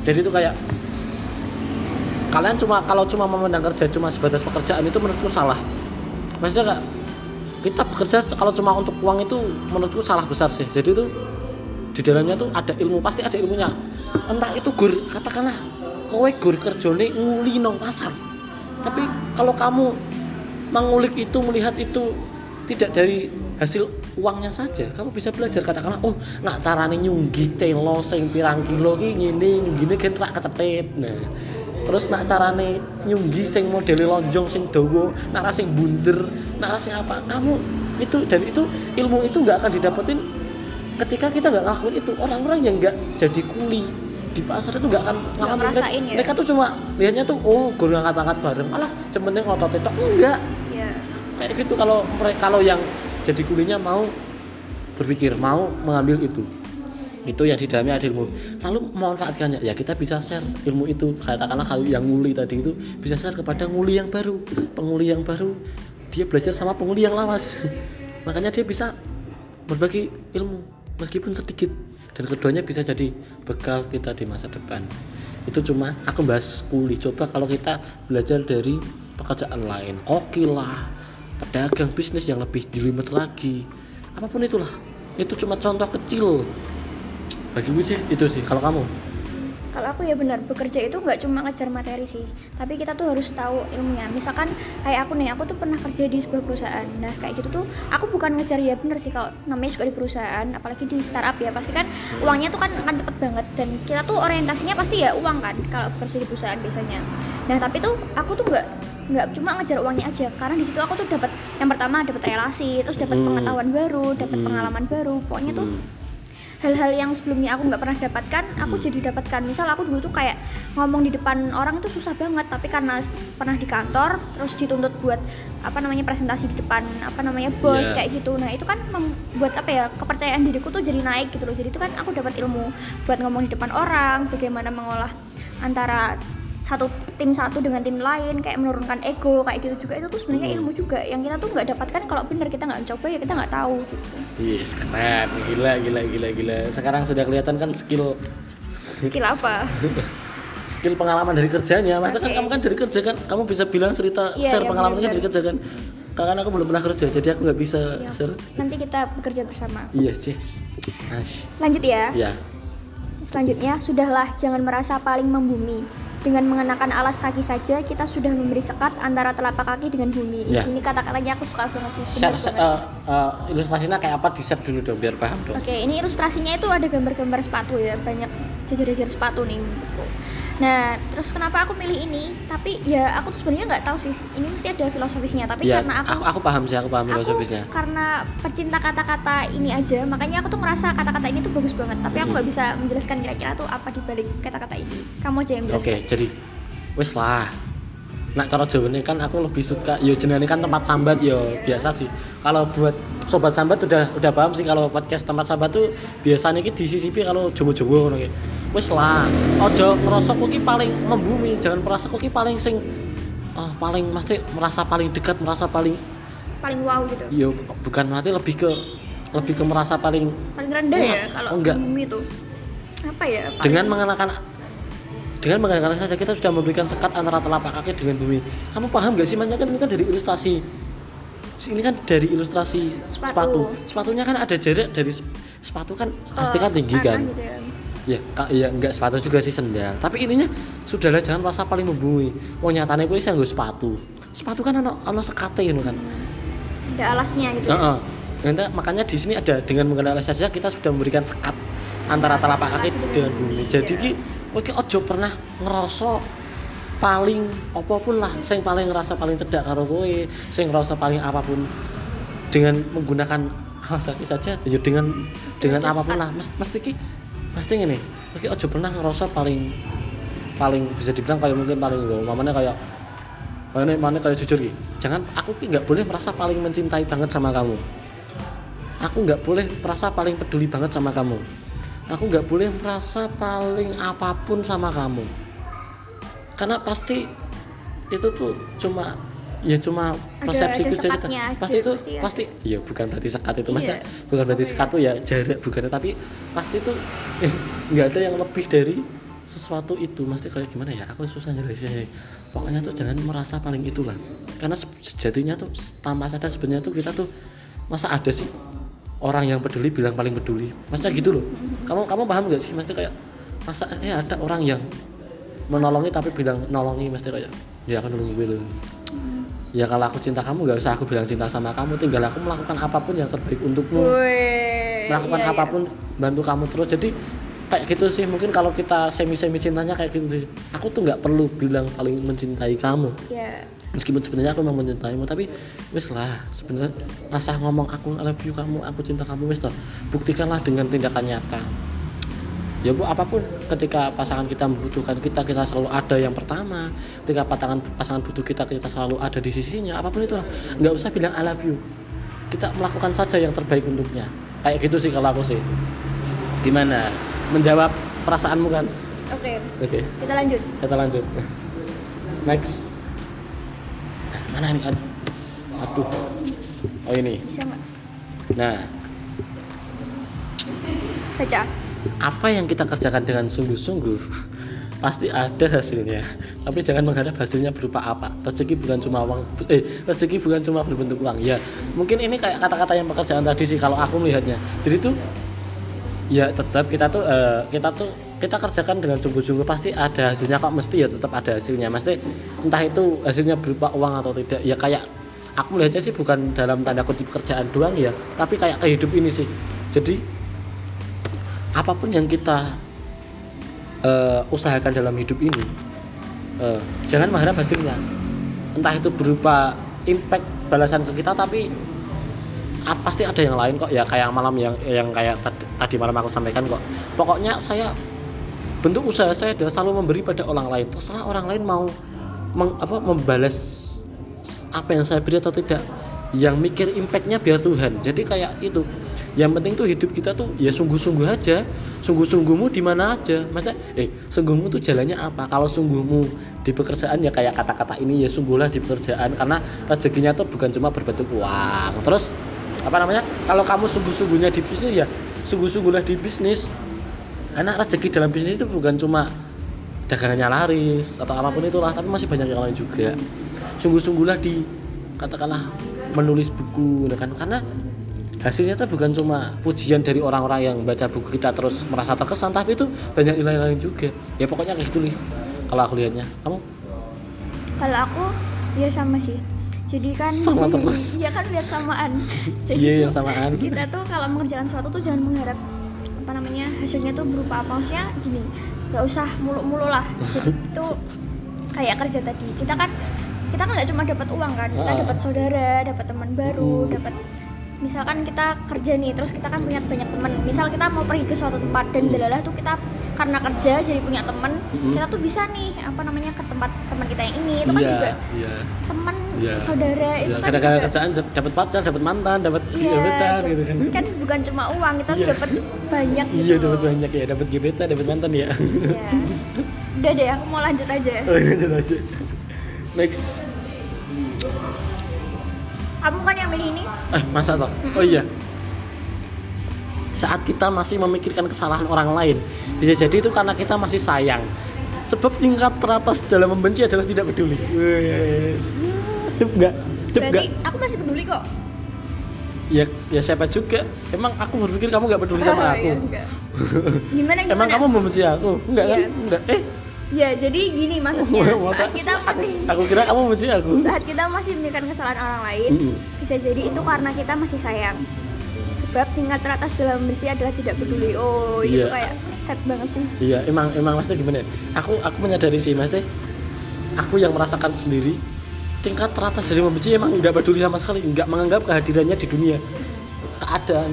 Jadi itu kayak kalian cuma kalau cuma memandang kerja cuma sebatas pekerjaan itu menurutku salah. Maksudnya kak, kita bekerja kalau cuma untuk uang itu menurutku salah besar sih. Jadi itu di dalamnya tuh ada ilmu pasti ada ilmunya entah itu gur katakanlah kowe gur kerjone nguli nong pasar. Tapi kalau kamu mengulik itu melihat itu tidak dari hasil uangnya saja kamu bisa belajar katakanlah oh nak carane nyunggi telo sing pirang kilo ki ngene nyunggine gen rak kecepet nah terus nak carane nyunggi sing modele lonjong sing dawa nak sing bunder nak sing apa. Kamu itu dan itu ilmu itu nggak akan didapetin ketika kita nggak ngelakuin itu. Orang-orang yang nggak jadi kuli di pasar itu nggak akan ngalamin ngerasain ya? mereka tuh cuma lihatnya tuh oh guru angkat-angkat bareng. Malah sebenarnya ngotot itu enggak. Ya kayak gitu kalau mereka kalau yang jadi kulinya mau berpikir mau mengambil itu. Itu yang di dalamnya ada ilmu. Lalu memanfaatkannya. Ya kita bisa share ilmu itu. Katakanlah kalau yang nguli tadi itu bisa share kepada nguli yang baru. Penguli yang baru dia belajar sama penguli yang lawas. <laughs> Makanya dia bisa berbagi ilmu meskipun sedikit dan keduanya bisa jadi bekal kita di masa depan. Itu cuma aku bahas kuli. Coba kalau kita belajar dari pekerjaan lain. Koki lah pedagang bisnis yang lebih jelimet lagi. Apa pun itulah. Itu cuma contoh kecil. Bagi gue sih itu sih kalau kamu Kalau aku ya benar, bekerja itu nggak cuma ngejar materi sih, tapi kita tuh harus tahu ilmunya. Misalkan kayak aku nih, aku tuh pernah kerja di sebuah perusahaan. Nah kayak gitu tuh, aku bukan ngejar ya bener sih kalau namanya juga di perusahaan, apalagi di startup ya pasti kan uangnya tuh kan akan cepet banget dan kita tuh orientasinya pasti ya uang kan kalau kerja di perusahaan biasanya. Nah tapi tuh aku tuh nggak nggak cuma ngejar uangnya aja karena di situ aku tuh dapat yang pertama dapat relasi terus dapat Hmm. pengetahuan baru dapat Hmm. pengalaman baru pokoknya tuh Hmm. Hal-hal yang sebelumnya aku nggak pernah dapatkan aku Hmm. jadi dapatkan misal aku dulu tuh kayak ngomong di depan orang itu susah banget tapi karena pernah di kantor terus dituntut buat apa namanya presentasi di depan apa namanya bos Yeah. kayak gitu nah itu kan membuat apa ya kepercayaan diriku tuh jadi naik gitu loh jadi itu kan aku dapat ilmu buat ngomong di depan orang bagaimana mengolah antara satu tim satu dengan tim lain kayak menurunkan ego kayak gitu juga itu tuh sebenarnya Hmm. ilmu juga yang kita tuh nggak dapatkan kalau bener kita nggak coba ya kita nggak tahu gitu Yes, keren. Gila, gila, gila, gila. Sekarang sudah kelihatan kan skill skill apa <laughs> skill pengalaman dari kerjanya. Maksudnya kan Oke. kamu kan dari kerja kan, kamu bisa bilang cerita Iya, share iya, pengalaman kan benar-benar. dari kerja kan. Karena aku belum pernah kerja, jadi aku nggak bisa Ya, share. nanti kita bekerja bersama Iya, Cis. Nice. lanjut ya Ya. Selanjutnya, sudahlah jangan merasa paling membumi. Dengan mengenakan alas kaki saja, kita sudah memberi sekat antara telapak kaki dengan bumi. Ya. Ini kata-katanya aku suka banget sih. Bener share, banget. eh, eh, ilustrasinya kayak apa di share dulu dong biar paham dong. Oke, ini ilustrasinya itu ada gambar-gambar sepatu ya, banyak jajar-jajar sepatu nih. Gitu. Nah, terus kenapa aku milih ini? Tapi ya aku tuh sebenarnya nggak tahu sih. Ini mesti ada filosofisnya. Tapi Ya, karena aku, aku, aku paham sih, aku paham aku filosofisnya. karena pecinta kata-kata ini aja, makanya aku tuh ngerasa kata-kata ini tuh bagus banget. Tapi aku Hmm. nggak bisa menjelaskan kira-kira tuh apa di balik kata-kata ini. Kamu aja yang Oke, menjelaskan. jadi wis lah. Nak cara jawabannya kan aku lebih suka yo jenenge kan tempat sambat yo biasa sih. Kalau buat sobat sambat udah udah paham sih kalau podcast tempat sambat tuh biasanya ki disisipi kalau jowo-jowo ngono ki. Wis lah. Ojo ngerasa kok ki paling membumi, jangan merasa kok ki paling sing ah, paling mesti merasa paling dekat, merasa paling paling wow gitu. yo bukan nanti lebih ke lebih ke merasa paling Paling rendah ya kalau enggak. bumi itu. Apa ya? paling- dengan mengenakan dengan mengenakan saja kita sudah memberikan sekat antara telapak kaki dengan bumi. Kamu paham gak sih? Makanya kan ini kan dari ilustrasi. Ini kan dari ilustrasi sepatu. Sepatu. Sepatunya kan ada jarak dari sep- sepatu kan pasti eh, kan tinggi kan. gitu ya. Ya, ka- ya enggak sepatu juga sih sendal. Tapi ininya sudahlah jangan merasa paling membumi. Wong nyatane kuwi sih nggo sepatu. Sepatu kan ono ono sekate ngono kan. Ada alasnya gitu. ya. Nanti makanya di sini ada dengan mengenal saja kita sudah memberikan sekat antara telapak kaki dengan bumi. Jadi ki kowe ki ojo pernah ngerasa paling apa pun lah sing paling ngerasa paling cedak karo kowe, sing ngerasa paling apa pun. Dengan menggunakan alas kaki saja ya dengan dengan apa pun lah. Mes- mesti ki mesti ngene. Ki ojo pernah ngerasa paling paling bisa dibilang kayak mungkin paling gue mamanya kayak mana mana kayak jujur ki jangan aku ki nggak boleh merasa paling mencintai banget sama kamu. Aku nggak boleh merasa paling peduli banget sama kamu aku nggak boleh merasa paling apa pun sama kamu. Karena pasti itu tuh cuma ya cuma persepsiku ada cerita. pasti itu pasti ada. pasti ya bukan berarti sekat itu maksudnya Iya. bukan berarti ya? sekat tuh ya jarak bukan. Tapi pasti tuh eh, nggak ada yang lebih dari sesuatu itu. Mesti kayak gimana ya? Aku susah jelasinnya pokoknya tuh jangan merasa paling itulah. Karena se- sejatinya tuh tanpa sadar sebenarnya tuh kita tuh masa ada sih orang yang peduli bilang paling peduli. Maksudnya gitu loh. Kamu kamu paham nggak sih? Maksudnya kayak masa ya ada orang yang menolongi tapi bilang nolongi? Mesti kayak ya aku nolongi gue loh ya kalau aku cinta kamu nggak usah aku bilang cinta sama kamu. Tinggal aku melakukan apa pun yang terbaik untukmu. Wih, melakukan iya, iya. apa pun bantu kamu terus. Jadi kayak gitu sih. Mungkin kalau kita semi semi cintanya kayak gitu sih. Aku tuh nggak perlu bilang paling mencintai kamu. Ya, meskipun sebenarnya aku memang mencintaimu tapi wis lah sebenarnya rasa ngomong aku I love you kamu aku cinta kamu wis toh. Buktikanlah dengan tindakan nyata. Ya bu apa pun ketika pasangan kita membutuhkan kita kita selalu ada yang pertama. Ketika pasangan pasangan butuh kita kita selalu ada di sisinya. Apa pun itulah. Nggak usah bilang I love you. Kita melakukan saja yang terbaik untuknya. Kayak gitu sih kalau aku sih. Gimana? Menjawab perasaanmu kan? Oke. oke. Kita lanjut. kita lanjut. Next mana nih aduh aduh. Oh ini. Nah. Baca. apa yang kita kerjakan dengan sungguh-sungguh? Pasti ada hasilnya. Tapi jangan mengharap hasilnya berupa apa. Rezeki bukan cuma uang eh rezeki bukan cuma berbentuk uang. Ya mungkin ini kayak kata-kata yang pekerjaan tadi sih kalau aku melihatnya. Jadi tuh ya tetap kita tuh eh, kita tuh kita kerjakan dengan sungguh-sungguh pasti ada hasilnya kok mesti ya tetap ada hasilnya. Mesti entah itu hasilnya berupa uang atau tidak. Ya kayak aku melihatnya sih bukan dalam tanda kutip kerjaan doang ya tapi kayak ke hidup ini sih. Jadi apa pun yang kita eh, usahakan dalam hidup ini eh, jangan mengharap hasilnya. Entah itu berupa impact balasan ke kita tapi ah, pasti ada yang lain kok. Ya kayak malam yang yang kayak tadi malam aku sampaikan kok. Pokoknya saya bentuk usaha saya adalah selalu memberi pada orang lain. Terserah orang lain mau meng, apa membalas apa yang saya beri atau tidak. Yang mikir impactnya biar Tuhan. Jadi kayak itu. Yang penting tuh hidup kita tuh ya sungguh-sungguh aja. Sungguh-sungguhmu di mana aja. Maksudnya eh sungguhmu tuh jalannya apa? Kalau sungguhmu di pekerjaan ya kayak kata-kata ini ya sungguhlah di pekerjaan. Karena rezekinya tuh bukan cuma berbentuk uang. Terus apa namanya? Kalau kamu sungguh-sungguhnya di bisnis ya sungguh-sungguhlah di bisnis karena rezeki dalam bisnis itu bukan cuma dagangannya laris atau apa pun itulah tapi masih banyak yang lain juga sungguh-sungguhlah di katakanlah menulis buku ya kan karena hasilnya itu bukan cuma pujian dari orang-orang yang baca buku kita terus merasa terkesan tapi itu banyak nilai lain juga ya pokoknya kayak gitu nih kalau aku lihatnya kamu Kalau aku ya sama sih. Jadi kan Sama <laughs> terus. Iya kan lihat samaan. Jadi iya yang samaan kita tuh kalau mengerjakan sesuatu tuh jangan mengharap apa namanya hasilnya tuh berupa apa maksudnya gini nggak usah mulu-mulu lah jadi <laughs> itu kayak kerja tadi kita kan kita kan nggak cuma dapat uang kan kita Ah. dapat saudara dapat teman baru Hmm. dapat misalkan kita kerja nih terus kita kan punya banyak teman misal kita mau pergi ke suatu tempat dan Hmm. delalah tuh kita karena kerja jadi punya teman Hmm. kita tuh bisa nih apa namanya ke tempat teman kita yang ini itu kan iya juga iya teman Iya. saudara itu Ya, kan kadang-kadang juga kerjaan dapat pacar dapat mantan dapat Iya, gebetan gitu kan kan bukan cuma uang, kita Iya. dapat banyak gitu. iya dapat banyak ya dapat gebetan dapat mantan ya Iya. Udah deh, aku mau lanjut aja. oh ini jelas ya. next Kamu kan yang milih ini? eh masa toh oh iya saat kita masih memikirkan kesalahan orang lain bisa jadi itu karena kita masih sayang sebab tingkat teratas dalam membenci adalah tidak peduli wes Dep nggak Dep nggak Berarti aku masih peduli kok. ya ya siapa juga emang aku berpikir kamu nggak peduli sama Oh, aku iya, enggak. Gimana <laughs> gimana? emang kamu membenci aku enggak kan Iya. enggak eh Ya, jadi gini maksudnya. Mau Saat kita masih aku kira kamu membenci aku saat kita masih memikirkan kesalahan orang lain, Mm-mm. bisa jadi itu karena kita masih sayang. Sebab tingkat teratas dalam membenci adalah tidak peduli. Oh, itu Iya. kayak sad banget sih. Iya, emang emang maksudnya gimana? ya? Aku aku menyadari sih, Mas teh. Aku yang merasakan sendiri tingkat teratas dari membenci emang nggak peduli sama sekali, nggak menganggap kehadirannya di dunia. Keadaan.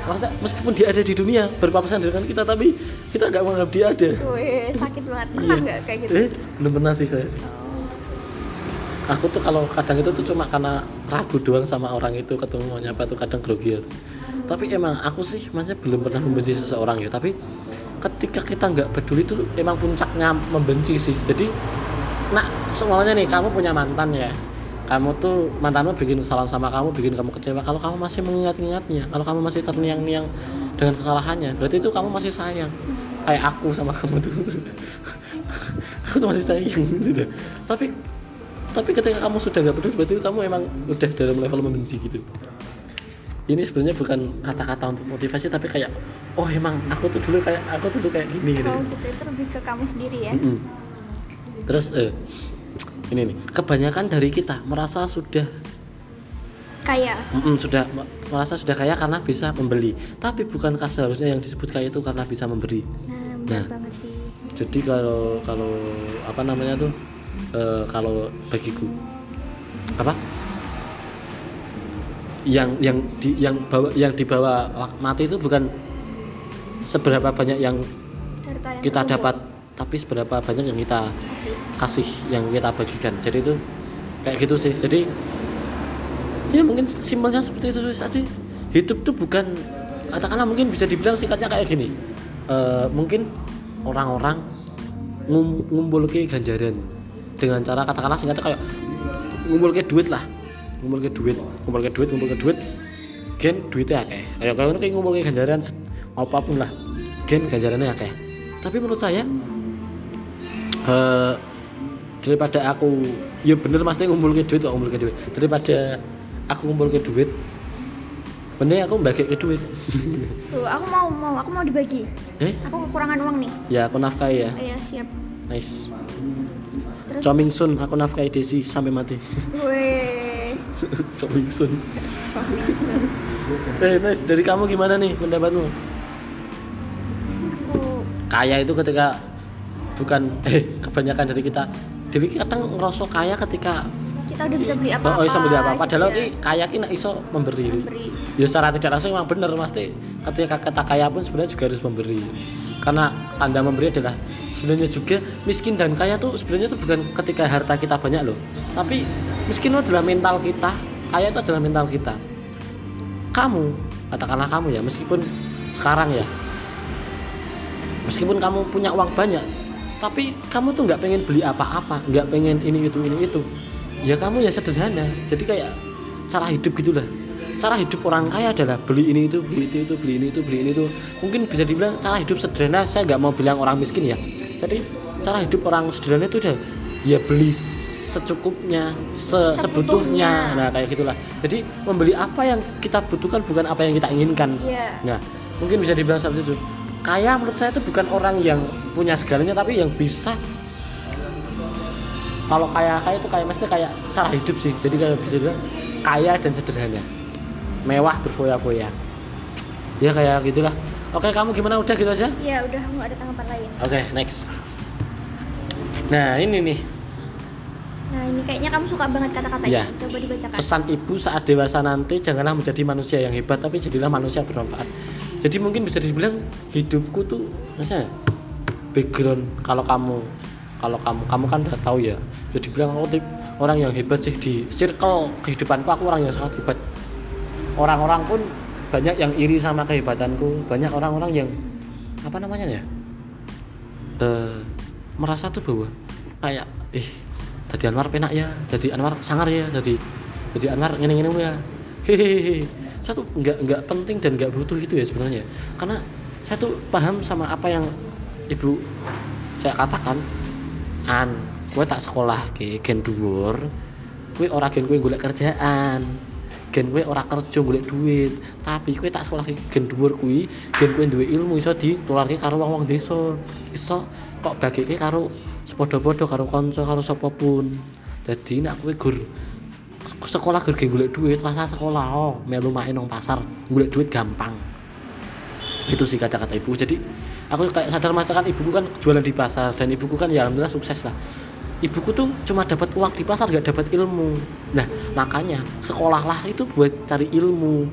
Maksudnya meskipun dia ada di dunia berpapasan dengan kita, tapi kita nggak menganggap dia ada. Wih, sakit banget. Pernah Iya. nggak kayak gitu? Eh, belum pernah sih saya. sih. Aku tuh kalau kadang itu tuh cuma karena ragu doang sama orang itu ketemu mau nyapa tuh kadang grogi ya. Tapi emang aku sih maksudnya belum pernah membenci seseorang ya. Tapi ketika kita nggak peduli itu emang puncaknya membenci sih. Jadi, nah semuanya nih kamu punya mantan ya. Kamu tuh mantanmu bikin kesalahan sama kamu, bikin kamu kecewa. Kalau kamu masih mengingat-ingatnya, kalau kamu masih terniang-niang dengan kesalahannya, berarti itu kamu masih sayang. Kayak aku sama kamu tuh. <laughs> aku tuh masih sayang gitu. Tapi tapi ketika kamu sudah nggak peduli berarti kamu emang udah dalam level membenci gitu ini sebenarnya bukan kata-kata untuk motivasi tapi kayak oh emang aku tuh dulu kayak aku tuh dulu kayak gini gitu Oh gitu, itu lebih ke kamu sendiri ya. Mm-mm. terus eh, ini nih kebanyakan dari kita merasa sudah Kayak mm-mm, sudah me- merasa sudah kaya karena bisa membeli tapi bukankah seharusnya yang disebut kaya itu karena bisa memberi Nah, Nah. banget sih. jadi kalau kalau apa namanya tuh eh, kalau bagiku apa yang yang di yang bawa yang dibawa mati itu bukan seberapa banyak yang Harta yang kita terkumpul. dapat tapi seberapa banyak yang kita Kasih. kasih yang kita bagikan. Jadi itu kayak gitu sih. Jadi ya mungkin simpelnya seperti itu tadi hidup tuh bukan katakanlah mungkin bisa dibilang singkatnya kayak gini. Eh, mungkin orang-orang ngum, ngumpul ke ganjaran dengan cara katakanlah singkatnya kayak ngumpul ke duit lah ngumpul ke duit ngumpul ke duit ngumpul ke duit. Gen duitnya kayak kayak kayak kayak ngumpul ke ganjaran apa pun lah. Gen ganjarannya kayak tapi menurut saya eh daripada aku ya bener pasti ngumpul ke duit kok ngumpul ke duit. Daripada aku ngumpul ke duit mending aku bagi ke duit. <laughs> Tuh, aku mau mau aku mau dibagi. eh? Aku kekurangan uang nih. ya aku nafkahi ya. Iya, siap. nice. Terus? Coming soon aku nafkahi Desi sampai mati. Weh. Soon Sorry. eh nice dari kamu gimana nih pendapatmu Aku kaya itu ketika bukan eh kebanyakan dari kita Dewi kadang ngerasa kaya ketika kita udah bisa beli apa-apa. oh bisa beli apa padahal gitu ki ya. kaya ki nak iso memberi Memberi. ya secara tidak langsung memang benar pasti ketika kita kaya pun sebenarnya juga harus memberi karena tanda memberi adalah sebenarnya juga miskin dan kaya tuh sebenarnya tuh bukan ketika harta kita banyak loh. Tapi miskin itu adalah mental kita kaya itu adalah mental kita. Kamu katakanlah kamu ya meskipun sekarang ya meskipun kamu punya uang banyak tapi kamu tuh nggak pengen beli apa-apa nggak pengen ini itu ini itu. Ya kamu ya sederhana. Jadi kayak cara hidup gitulah cara hidup orang kaya adalah beli ini itu beli itu itu beli ini itu beli ini itu mungkin bisa dibilang cara hidup sederhana saya nggak mau bilang orang miskin ya jadi cara hidup orang sederhana itu udah ya beli secukupnya se sebutuhnya nah kayak gitulah jadi membeli apa yang kita butuhkan bukan apa yang kita inginkan Iya. Nah, mungkin bisa dibilang seperti itu. Kaya menurut saya itu bukan orang yang punya segalanya tapi yang bisa kalau kaya kaya itu kayak mesti kayak cara hidup sih. Jadi kayak bisa dibilang kaya dan sederhana. Mewah berfoya-foya. Ya kayak gitulah. Oke, kamu gimana? Udah gitu aja? Iya, udah nggak ada tanggapan lain. Oke, next. Nah, ini nih Nah, ini kayaknya kamu suka banget kata-kata ini. Coba dibacakan. pesan ibu saat dewasa nanti janganlah menjadi manusia yang hebat tapi jadilah manusia bermanfaat jadi mungkin bisa dibilang hidupku tuh misalnya background kalau kamu kalau kamu kamu kan udah tahu ya jadi bilang aku tip orang yang hebat sih di circle kehidupanku aku orang yang sangat hebat orang-orang pun banyak yang iri sama kehebatanku. Banyak orang-orang yang apa namanya ya eh merasa tuh bahwa kayak ih jadi Anwar penak ya jadi Anwar sangar ya jadi jadi Anwar ngene ngene ya. Hehehe. Saya tuh nggak nggak penting dan nggak butuh itu ya sebenarnya. Karena saya tuh paham sama apa yang ibu saya katakan. An gue tak sekolah ke gen gue ora gen gue golek kerjaan gen gue ora kerja golek duit. Tapi gue tak sekolah gen dhuwur kuwi gen gue duwe ilmu iso ditularke karo wong-wong desa. Iso kok bagike karo sepodo-podo karo kanca karo sapa pun. Nek kowe gur sekolah gur golek duit rasa sekolah oh melu main nang pasar golek duit gampang. Itu sih kata-kata ibu jadi aku kayak sadar masakan ibuku kan jualan di pasar dan ibuku kan ya alhamdulillah sukses lah ibuku tuh cuma dapat uang di pasar gak dapat ilmu. Nah makanya sekolahlah itu buat cari ilmu.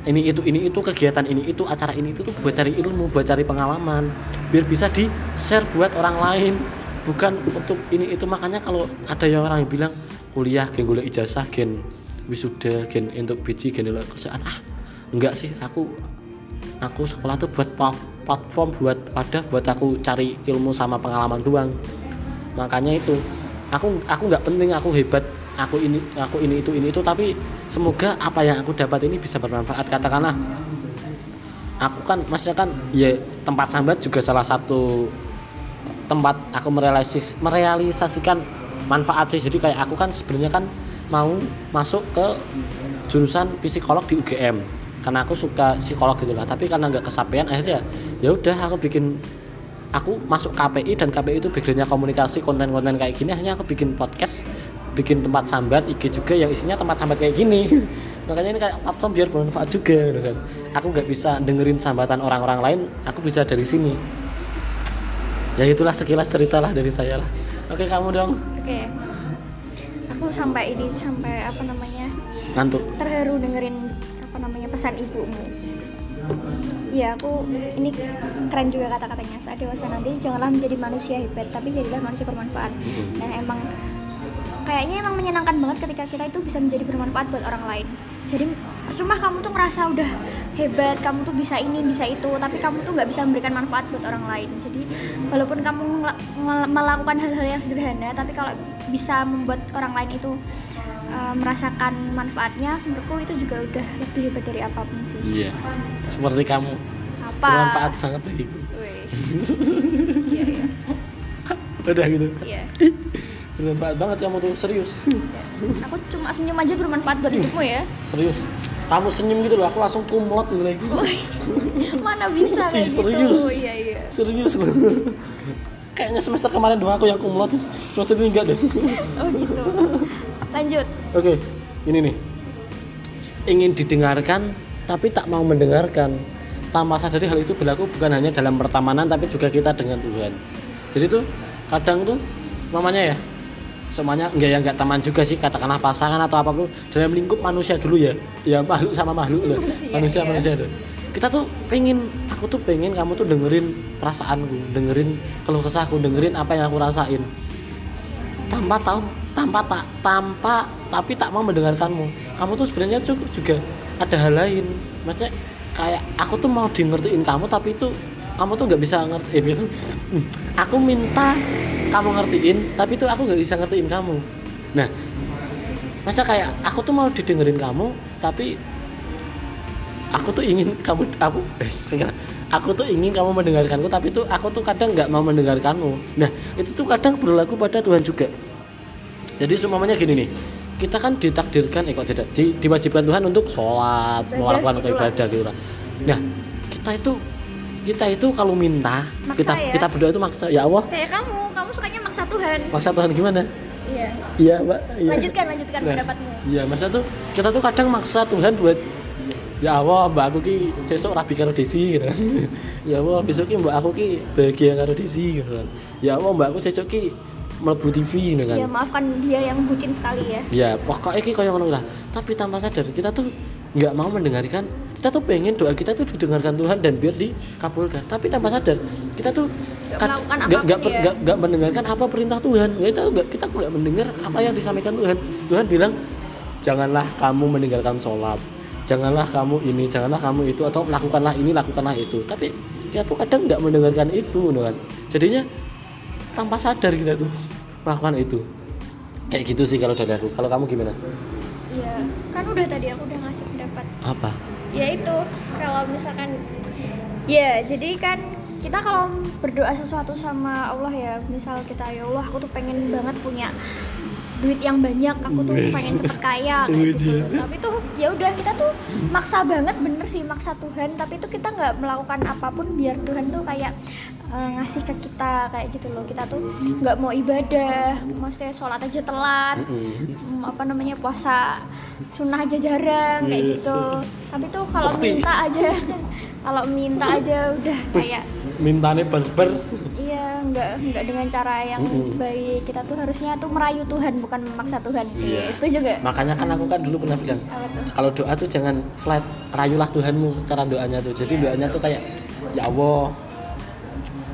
Ini itu ini itu kegiatan ini itu acara ini itu tuh buat cari ilmu buat cari pengalaman. Biar bisa di share buat orang lain. Bukan untuk ini itu. Makanya kalau ada yang orang yang bilang kuliah gen golek ijazah gen wisuda gen untuk biji gen kerjaan. Ah enggak sih. Aku aku sekolah tuh buat pla- platform buat ada buat aku cari ilmu sama pengalaman doang makanya itu. Aku aku nggak penting aku hebat aku ini aku ini itu ini itu tapi semoga apa yang aku dapat ini bisa bermanfaat. Katakanlah aku kan maksudnya kan ya tempat sambat juga salah satu tempat aku merealisis merealisasikan manfaat sih. Jadi kayak aku kan sebenarnya kan mau masuk ke jurusan psikolog di UGM karena aku suka psikolog gitu lah tapi karena nggak kesampaian akhirnya ya udah aku bikin aku masuk KPI dan KPI itu backgroundnya komunikasi konten-konten kayak gini akhirnya aku bikin podcast bikin tempat sambat IG juga yang isinya tempat sambat kayak gini <laughs> makanya ini kayak platform biar bermanfaat juga gitu kan aku nggak bisa dengerin sambatan orang-orang lain aku bisa dari sini ya itulah sekilas cerita lah dari saya lah oke kamu dong Oke. Aku sampai ini sampai apa namanya? ngantuk terharu dengerin apa namanya pesan ibumu. Iya, aku ini keren juga kata-katanya. Saat dewasa nanti janganlah menjadi manusia hebat, tapi jadilah manusia bermanfaat. Dan emang kayaknya emang menyenangkan banget ketika kita itu bisa menjadi bermanfaat buat orang lain. Jadi cuma kamu tuh ngerasa udah hebat, kamu tuh bisa ini, bisa itu, tapi kamu tuh nggak bisa memberikan manfaat buat orang lain. Jadi walaupun kamu melakukan hal-hal yang sederhana, tapi kalau bisa membuat orang lain itu uh, merasakan manfaatnya, menurutku itu juga udah lebih hebat dari apa pun sih. iya seperti kamu. Apa? bermanfaat sangat Wih. Iya, iya. udah gitu. Iya. bermanfaat banget kamu tuh serius. Aku cuma senyum aja bermanfaat buat hidupmu ya. serius. Kamu senyum gitu loh aku langsung kumlot gitu lagi. Mana bisa kayak gitu? serius. iya iya. Serius loh. Kayaknya semester kemarin doang aku yang kumlot. Semester ini enggak deh. Oh gitu lanjut. Oke ini nih. Ingin didengarkan tapi tak mau mendengarkan. Tanpa sadari hal itu berlaku bukan hanya dalam pertemanan tapi juga kita dengan Tuhan. Jadi tuh kadang tuh mamanya ya semuanya enggak yang enggak teman juga sih katakanlah pasangan atau apa pun dalam lingkup manusia dulu ya. Ya makhluk sama makhluk loh. Manusia, manusia iya. manusia kita tuh pengen aku tuh pengen kamu tuh dengerin perasaanku dengerin keluh kesahku dengerin apa yang aku rasain tanpa tahu tanpa tak tanpa tapi tak mau mendengarkanmu. Kamu tuh sebenarnya juga, juga ada hal lain. Maksudnya kayak aku tuh mau di kamu tapi itu kamu tuh nggak bisa ngerti. Hmm, <laughs> aku minta kamu ngertiin tapi itu aku nggak bisa ngertiin kamu. Nah masa kayak aku tuh mau didengerin kamu tapi aku tuh ingin kamu aku eh, aku tuh ingin kamu mendengarkanku tapi tuh aku tuh kadang nggak mau mendengarkanmu. Nah itu tuh kadang berlaku pada Tuhan juga. Jadi semuanya gini nih kita kan ditakdirkan eh kok tidak di, diwajibkan Tuhan untuk sholat melakukan ibadah gitu lah. nah kita itu kita itu kalau minta Maksa kita ya? kita berdoa itu maksa. Ya Allah. Kayak kamu kamu sukanya maksa Tuhan. Maksa Tuhan gimana? Iya. Iya mbak. Iya. lanjutkan lanjutkan Nah, pendapatmu. Iya, masa tuh kita tuh kadang maksa Tuhan buat ya Allah mbak aku ki sesuk rabi karo Desi gitu kan. ya Allah besok ki mbak aku ki bahagia karo Desi gitu kan. Ya Allah mbak aku sesuk ki mlebu TV gitu kan. ya maafkan dia yang bucin sekali ya Ya pokoknya ki koyo ngono lah. Tapi tanpa sadar kita tuh nggak mau mendengarkan kita tuh pengen doa kita tuh didengarkan Tuhan dan biar dikabulkan tapi tanpa sadar kita tuh Nggak ya. nggak nggak mendengarkan apa perintah Tuhan nggak kita nggak kita nggak mendengar apa yang disampaikan Tuhan Tuhan bilang janganlah kamu meninggalkan sholat janganlah kamu ini janganlah kamu itu atau lakukanlah ini lakukanlah itu. Tapi kita tuh kadang nggak mendengarkan itu gitu kan. Jadinya tanpa sadar kita tuh melakukan itu. Kayak gitu sih kalau dari aku. Kalau kamu gimana? Iya kan udah tadi aku udah ngasih pendapat. Apa? Ya itu kalau misalkan ya jadi kan kita kalau berdoa sesuatu sama Allah ya misal kita ya Allah aku tuh pengen banget punya duit yang banyak aku tuh pengen cepet kaya <laughs> kayak gitu ya. tapi tuh ya udah kita tuh maksa banget bener sih maksa Tuhan tapi itu kita nggak melakukan apa pun biar Tuhan tuh kayak eh, ngasih ke kita kayak gitu loh kita tuh nggak mau ibadah maksudnya sholat aja telat. Hmm, apa namanya puasa sunnah aja jarang kayak Yes. gitu tapi tuh kalau minta aja <laughs> kalau minta aja udah kayak mintanya barber iya nggak nggak dengan cara yang Mm-mm. baik. Kita tuh harusnya tuh merayu Tuhan bukan memaksa Tuhan. Iya. Iya, setuju gak makanya kan aku kan dulu pernah bilang kalau doa tuh jangan flat rayulah Tuhanmu cara doanya tuh. Jadi doanya tuh kayak ya Allah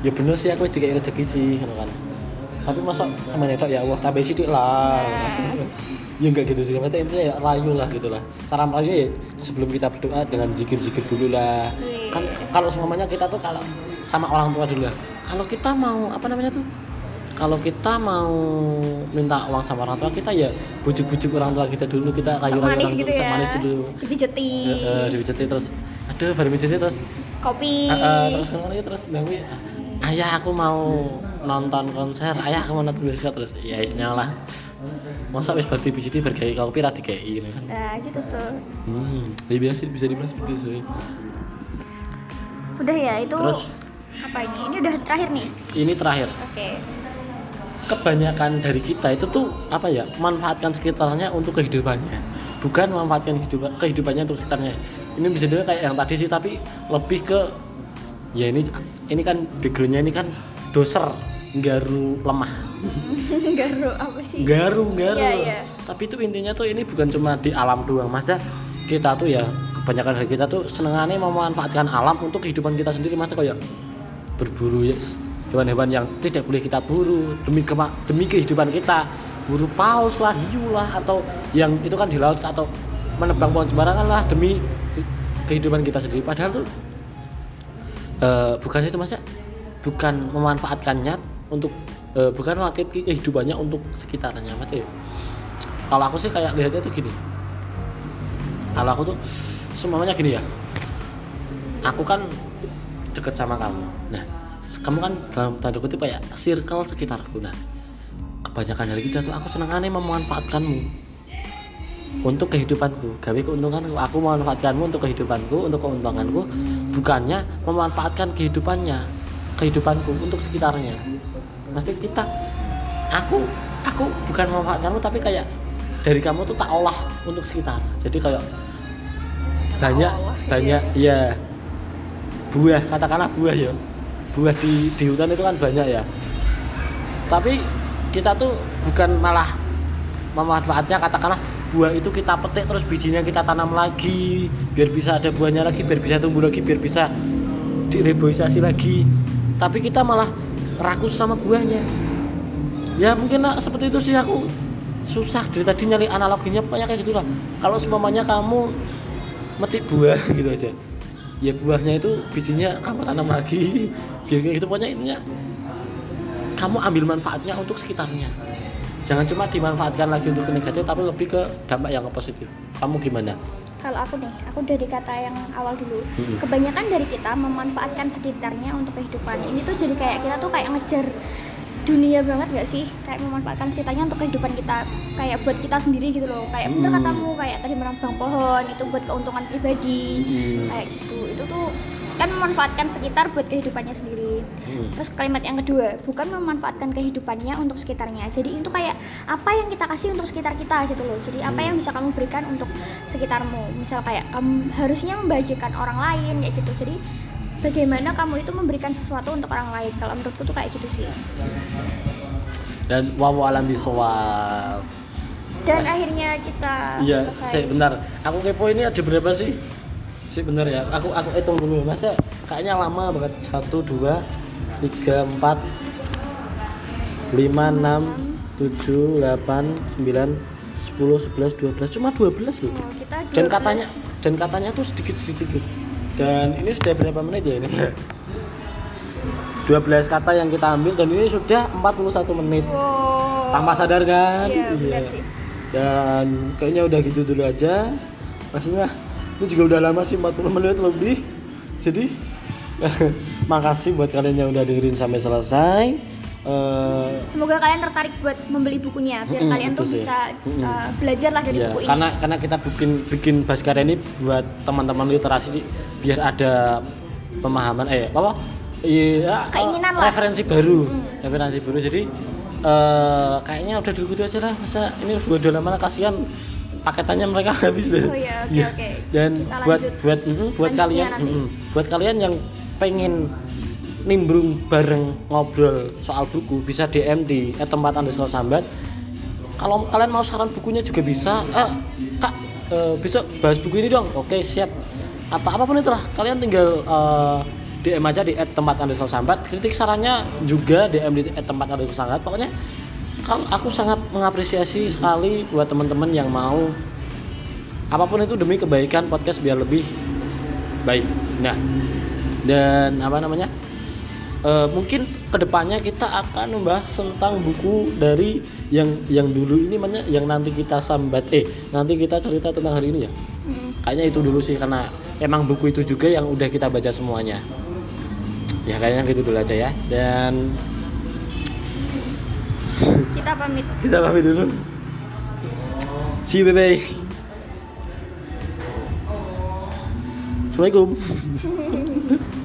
ya bener sih aku dikai rezeki sih kan. Tapi masa sama netok ya Allah tambah sidik lah. Nah. ya enggak gitu sih maksudnya intinya ya rayu lah gitu lah. Cara merayu ya sebelum kita berdoa dengan zikir-zikir dulu lah. Iya. kan kalau semuanya kita tuh kalau sama orang tua dulu lah kalau kita mau apa namanya tuh? Kalau kita mau minta uang sama orang tua kita ya bujuk-bujuk orang tua kita dulu kita rayu-rayu orang gitu tua ya manis dulu. dipijetin Heeh, dipijetin terus. Aduh baru terus. Kopi. Heeh, terus kan terus Dewi ayah aku mau nonton konser. Ayah aku mau nonton bioskop terus ya isnya lah masa wis berarti pijetin bergaya kopi ra digawe ini kan. Nah gitu tuh. Hmm ya biasa bisa dibilang seperti itu sih. Udah ya itu Terus? Apa ini? Ini udah terakhir nih? Ini terakhir. Oke. Kebanyakan dari kita itu tuh apa ya manfaatkan sekitarnya untuk kehidupannya. Bukan memanfaatkan kehidupan kehidupannya untuk sekitarnya. Ini bisa dilihat kayak yang tadi sih tapi lebih ke ya ini ini kan backgroundnya ini kan doser garu lemah. <laughs> Garu apa sih? Garu garu. Iya, iya. tapi itu intinya tuh ini bukan cuma di alam doang maksudnya kita tuh ya kebanyakan dari kita tuh senengannya memanfaatkan alam untuk kehidupan kita sendiri maksudnya kayak berburu ya. Hewan-hewan yang tidak boleh kita buru. Demi kema- demi kehidupan kita. Buru paus lah hiu lah atau yang itu kan di laut atau menebang pohon sembarangan lah demi ke- kehidupan kita sendiri. Padahal tuh eh, bukan itu maksudnya bukan memanfaatkannya untuk eh, bukan memanfaatkan kehidupannya untuk sekitarnya mati kalau aku sih kayak lihatnya tuh gini. Kalau aku tuh semuanya gini ya. Aku kan deket sama kamu. Nah kamu kan dalam tanda kutip kayak circle sekitarku. Nah kebanyakan dari kita tuh aku seneng aneh memanfaatkanmu untuk kehidupanku. Gawe keuntunganku. Aku memanfaatkanmu untuk kehidupanku untuk keuntunganku bukannya memanfaatkan kehidupannya kehidupanku untuk sekitarnya. Pasti kita aku aku bukan memanfaatkanmu tapi kayak dari kamu tuh tak olah untuk sekitar. Jadi kayak banyak olah, banyak ya buah katakanlah buah ya. Buah di di hutan itu kan banyak ya. Tapi kita tuh bukan malah memanfaatnya katakanlah buah itu kita petik terus bijinya kita tanam lagi biar bisa ada buahnya lagi biar bisa tumbuh lagi biar bisa direboisasi lagi. Tapi kita malah rakus sama buahnya. Ya mungkin lah, seperti itu sih aku. Susah dari tadi nyari analoginya pokoknya kayak gitulah. Kalau semuanya kamu metik buah <laughs> gitu aja ya buahnya itu bijinya kamu tanam lagi. Biar kayak gitu. Pokoknya intinya kamu ambil manfaatnya untuk sekitarnya. Jangan cuma dimanfaatkan lagi untuk ke negatif tapi lebih ke dampak yang positif. Kamu gimana? Kalau aku nih aku dari kata yang awal dulu. Mm-mm. kebanyakan dari kita memanfaatkan sekitarnya untuk kehidupan. Ini tuh jadi kayak kita tuh kayak ngejar dunia banget gak sih kayak memanfaatkan sekitarnya untuk kehidupan kita kayak buat kita sendiri gitu loh kayak bener Mm. katamu kayak tadi menambang pohon itu buat keuntungan pribadi Mm. kayak gitu itu tuh kan memanfaatkan sekitar buat kehidupannya sendiri Hmm. Terus kalimat yang kedua, bukan memanfaatkan kehidupannya untuk sekitarnya. Jadi itu kayak apa yang kita kasih untuk sekitar kita gitu loh. Jadi apa yang bisa kamu berikan untuk sekitarmu. Misal kayak kamu harusnya membahagiakan orang lain kayak gitu. Jadi bagaimana kamu itu memberikan sesuatu untuk orang lain. Kalau menurutku tuh kayak gitu sih. dan wawu alam bisawab Dan akhirnya kita iya sih bentar aku kepo ini ada berapa sih? Sih bener ya. Aku aku hitung dulu. Masa kayaknya lama banget. Satu dua tiga empat lima enam tujuh delapan sembilan sepuluh sebelas dua belas. Cuma dua belas loh. Oh, kita dan 12. katanya dan katanya tuh sedikit sedikit dan ini sudah berapa menit ya ini? 12 kata yang kita ambil dan ini sudah 41 menit. Wow. tanpa sadar kan? Iya, benar sih. dan kayaknya udah gitu dulu aja. Maksudnya ini juga udah lama sih 40 menit lebih jadi <laughs> makasih buat kalian yang udah dengerin sampai selesai Eh, Semoga kalian tertarik buat membeli bukunya biar Mm-mm, kalian tuh sih. bisa Mm-mm. uh, belajar lah dari ya, buku ini. karena karena kita bikin bikin Baskara ini buat teman-teman literasi biar ada pemahaman eh apa iya Keinginan lah. referensi baru Mm. referensi baru jadi eh, kayaknya udah dulu gitu aja lah masa ini udah udah lama lah, kasihan paketannya mereka <laughs> habis deh Oh iya, oke, Iya. oke. dan Kita buat lanjut buat mm, buat kalian mm, buat kalian yang pengen nimbrung bareng ngobrol soal buku bisa DM di tempat underscore sambat. Kalau kalian mau saran bukunya juga bisa. Eh kak eh, besok bahas buku ini dong. Oke siap. Atau apa pun itulah kalian tinggal eh, DM aja di tempat underscore sambat. Kritik sarannya juga DM di tempat underscore sambat pokoknya kalau aku sangat mengapresiasi sekali buat teman-teman yang mau apa pun itu demi kebaikan podcast biar lebih baik. Nah dan apa namanya Eh, mungkin ke depannya kita akan membahas tentang buku dari yang yang dulu ini mana yang nanti kita sambat eh nanti kita cerita tentang hari ini ya? Mm. kayaknya itu dulu sih karena emang buku itu juga yang udah kita baca semuanya. Ya kayaknya gitu dulu aja ya. Dan Kita pamit. kita pamit dulu. See you bye bye Assalamualaikum <laughs>